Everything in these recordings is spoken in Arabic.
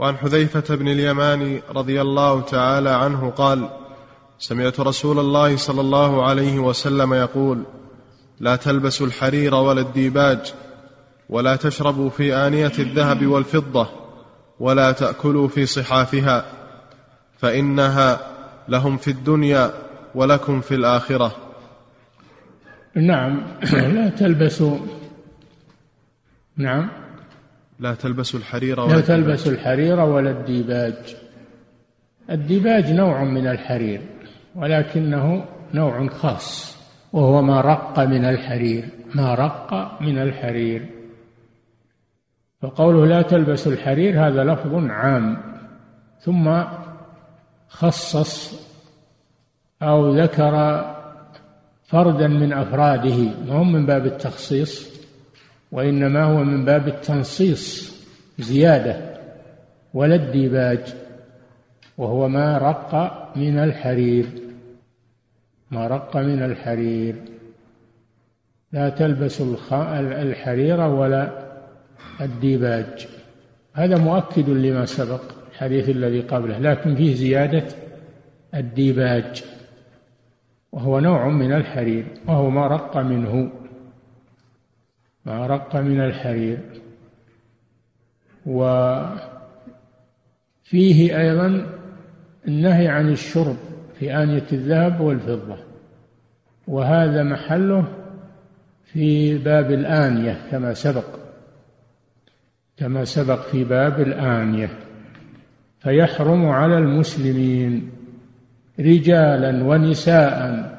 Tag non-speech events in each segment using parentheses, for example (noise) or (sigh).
وعن حذيفة بن اليمان رضي الله تعالى عنه قال سمعت رسول الله صلى الله عليه وسلم يقول لا تلبسوا الحرير ولا الديباج ولا تشربوا في آنية الذهب والفضة ولا تأكلوا في صحافها فإنها لهم في الدنيا ولكم في الآخرة. نعم. (clears throat) لا تلبسوا. نعم. لا تلبسوا الحرير ولا لا تلبسوا الحرير ولا الديباج. الديباج نوع من الحرير ولكنه نوع خاص وهو ما رق من الحرير ما رق من الحرير. فقوله لا تلبسوا الحرير هذا لفظ عام ثم خصص أو ذكر فردا من أفراده ما هو من باب التخصيص؟ وإنما هو من باب التنصيص زيادة ولا الديباج وهو ما رق من الحرير. ما رق من الحرير. لا تلبسوا الحرير ولا الديباج. هذا مؤكد لما سبق الحديث الذي قبله لكن فيه زيادة الديباج وهو نوع من الحرير وهو ما رق منه. ما رق من الحرير. وفيه أيضا النهي عن الشرب في آنية الذهب والفضة. وهذا محله في باب الآنية كما سبق. كما سبق في باب الآنية. فيحرم على المسلمين رجالا ونساء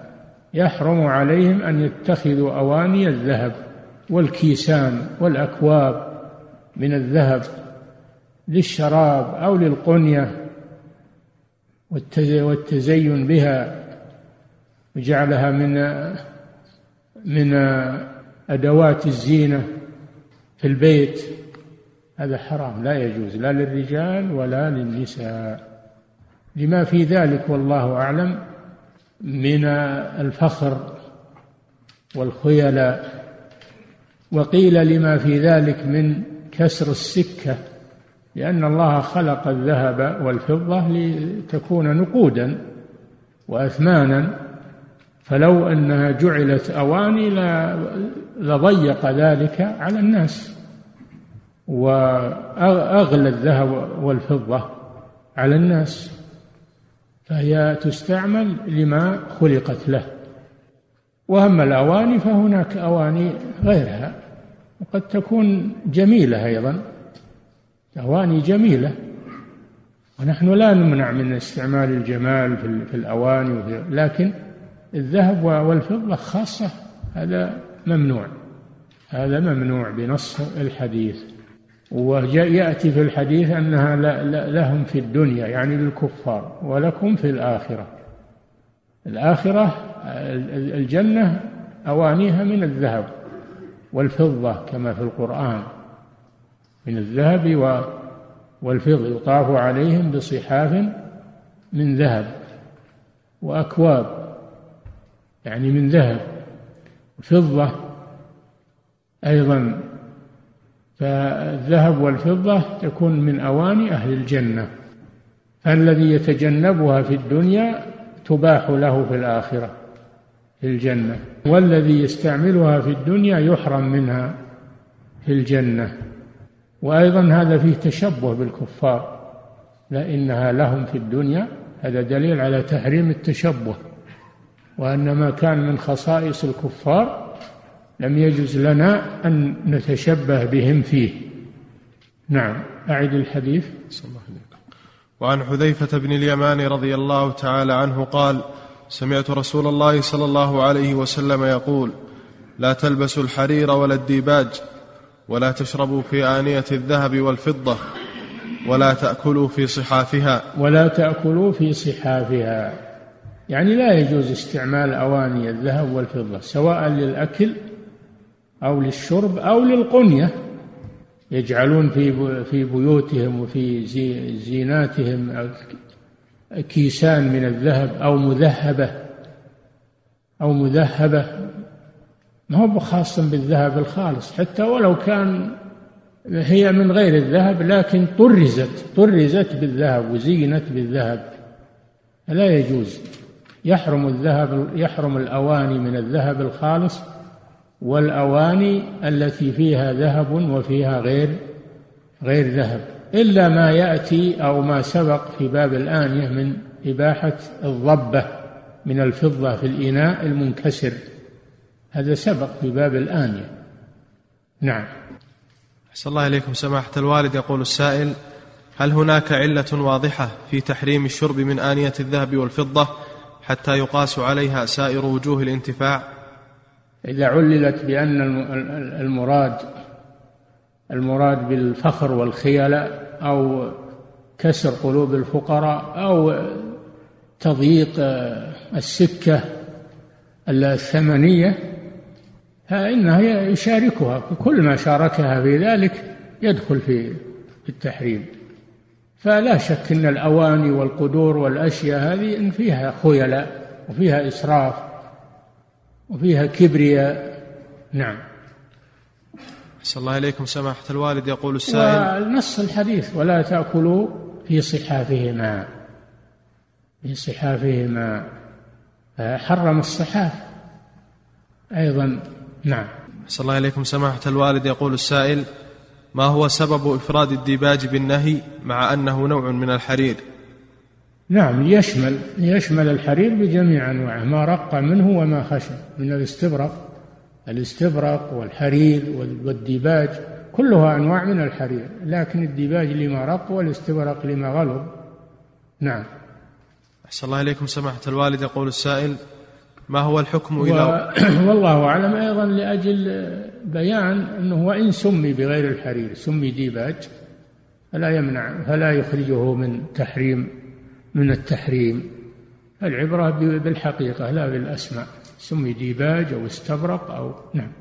يحرم عليهم أن يتخذوا أواني الذهب. والكيسان والأكواب من الذهب للشراب أو للقنية والتزين بها وجعلها من من أدوات الزينة في البيت. هذا حرام لا يجوز لا للرجال ولا للنساء. لما في ذلك والله أعلم من الفخر والخيلاء. وقيل لما في ذلك من كسر السكة لأن الله خلق الذهب والفضة لتكون نقودا وأثمانا فلو أنها جعلت أواني لضيق ذلك على الناس. وأغلى الذهب والفضة على الناس فهي تستعمل لما خلقت له. وأما الأواني فهناك أواني غيرها وقد تكون جميلة أيضا أواني جميلة. ونحن لا نمنع من استعمال الجمال في الأواني لكن الذهب والفضة خاصة هذا ممنوع. هذا ممنوع بنص الحديث. ويأتي في الحديث أنها لهم في الدنيا يعني للكفار ولكم في الآخرة. الآخرة الجنة أوانيها من الذهب والفضة كما في القرآن. من الذهب والفضة يطاف عليهم بصحاف من ذهب وأكواب يعني من ذهب. فضة أيضا فالذهب والفضة تكون من أواني أهل الجنة. فالذي يتجنبها في الدنيا تباح له في الآخرة في الجنة. والذي يستعملها في الدنيا يحرم منها في الجنة. وأيضا هذا فيه تشبه بالكفار لأنها لهم في الدنيا. هذا دليل على تحريم التشبه. وأن ما كان من خصائص الكفار لم يجوز لنا أن نتشبه بهم فيه. نعم أعد الحديث. صلى الله عليه وعن حذيفة بن اليمان رضي الله تعالى عنه قال سمعت رسول الله صلى الله عليه وسلم يقول لا تلبسوا الحرير ولا الديباج ولا تشربوا في آنية الذهب والفضة ولا تأكلوا في صحافها. ولا تأكلوا في صحافها. يعني لا يجوز استعمال أواني الذهب والفضة سواء للأكل أو للشرب أو للقنية. يجعلون في في بيوتهم وفي زيناتهم كيسان من الذهب أو مذهبة أو مذهبة. ما هو خاص بالذهب الخالص حتى ولو كان هي من غير الذهب لكن طرزت طرزت بالذهب وزينت بالذهب. لا يجوز. يحرم الذهب يحرم الأواني من الذهب الخالص والأواني التي فيها ذهب وفيها غير غير ذهب. إلا ما يأتي أو ما سبق في باب الآنية من إباحة الضبة من الفضة في الإناء المنكسر. هذا سبق في باب الآنية. نعم. أحسن الله إليكم سماحة الوالد يقول السائل هل هناك علة واضحة في تحريم الشرب من آنية الذهب والفضة حتى يقاس عليها سائر وجوه الانتفاع؟ إذا عللت بأن المراد المراد بالفخر والخيلاء أو كسر قلوب الفقراء أو تضييق السكة الثمنية فإنها يشاركها كل ما شاركها في ذلك يدخل في التحريم. فلا شك أن الأواني والقدور والأشياء هذه إن فيها خيلاء وفيها إسراف وفيها كبرياء. نعم. أحسن الله إليكم سماحة الوالد يقول السائل ونص الحديث ولا تأكلوا في صحافهما. في صحافهما. حرم الصحاف. أيضا نعم. أحسن الله إليكم سماحة الوالد يقول السائل ما هو سبب إفراد الديباج بالنهي مع أنه نوع من الحرير؟ نعم ليشمل ليشمل الحرير بجميع أنواعه ما رق منه وما خشن من الاستبرق الاستبرق والحرير والديباج كلها أنواع من الحرير لكن الديباج لما رق والاستبرق لما غلظ. نعم. أحسن الله إليكم سماحة الوالد. يقول السائل ما هو الحكم إلى و... (clears throat) والله أعلم. أيضا لأجل بيان أنه وإن سمي بغير الحرير سمي ديباج فلا يمنع فلا يخرجه من تحريم من التحريم. العبرة بالحقيقة لا بالأسماء. سمي ديباج أو استبرق أو نعم.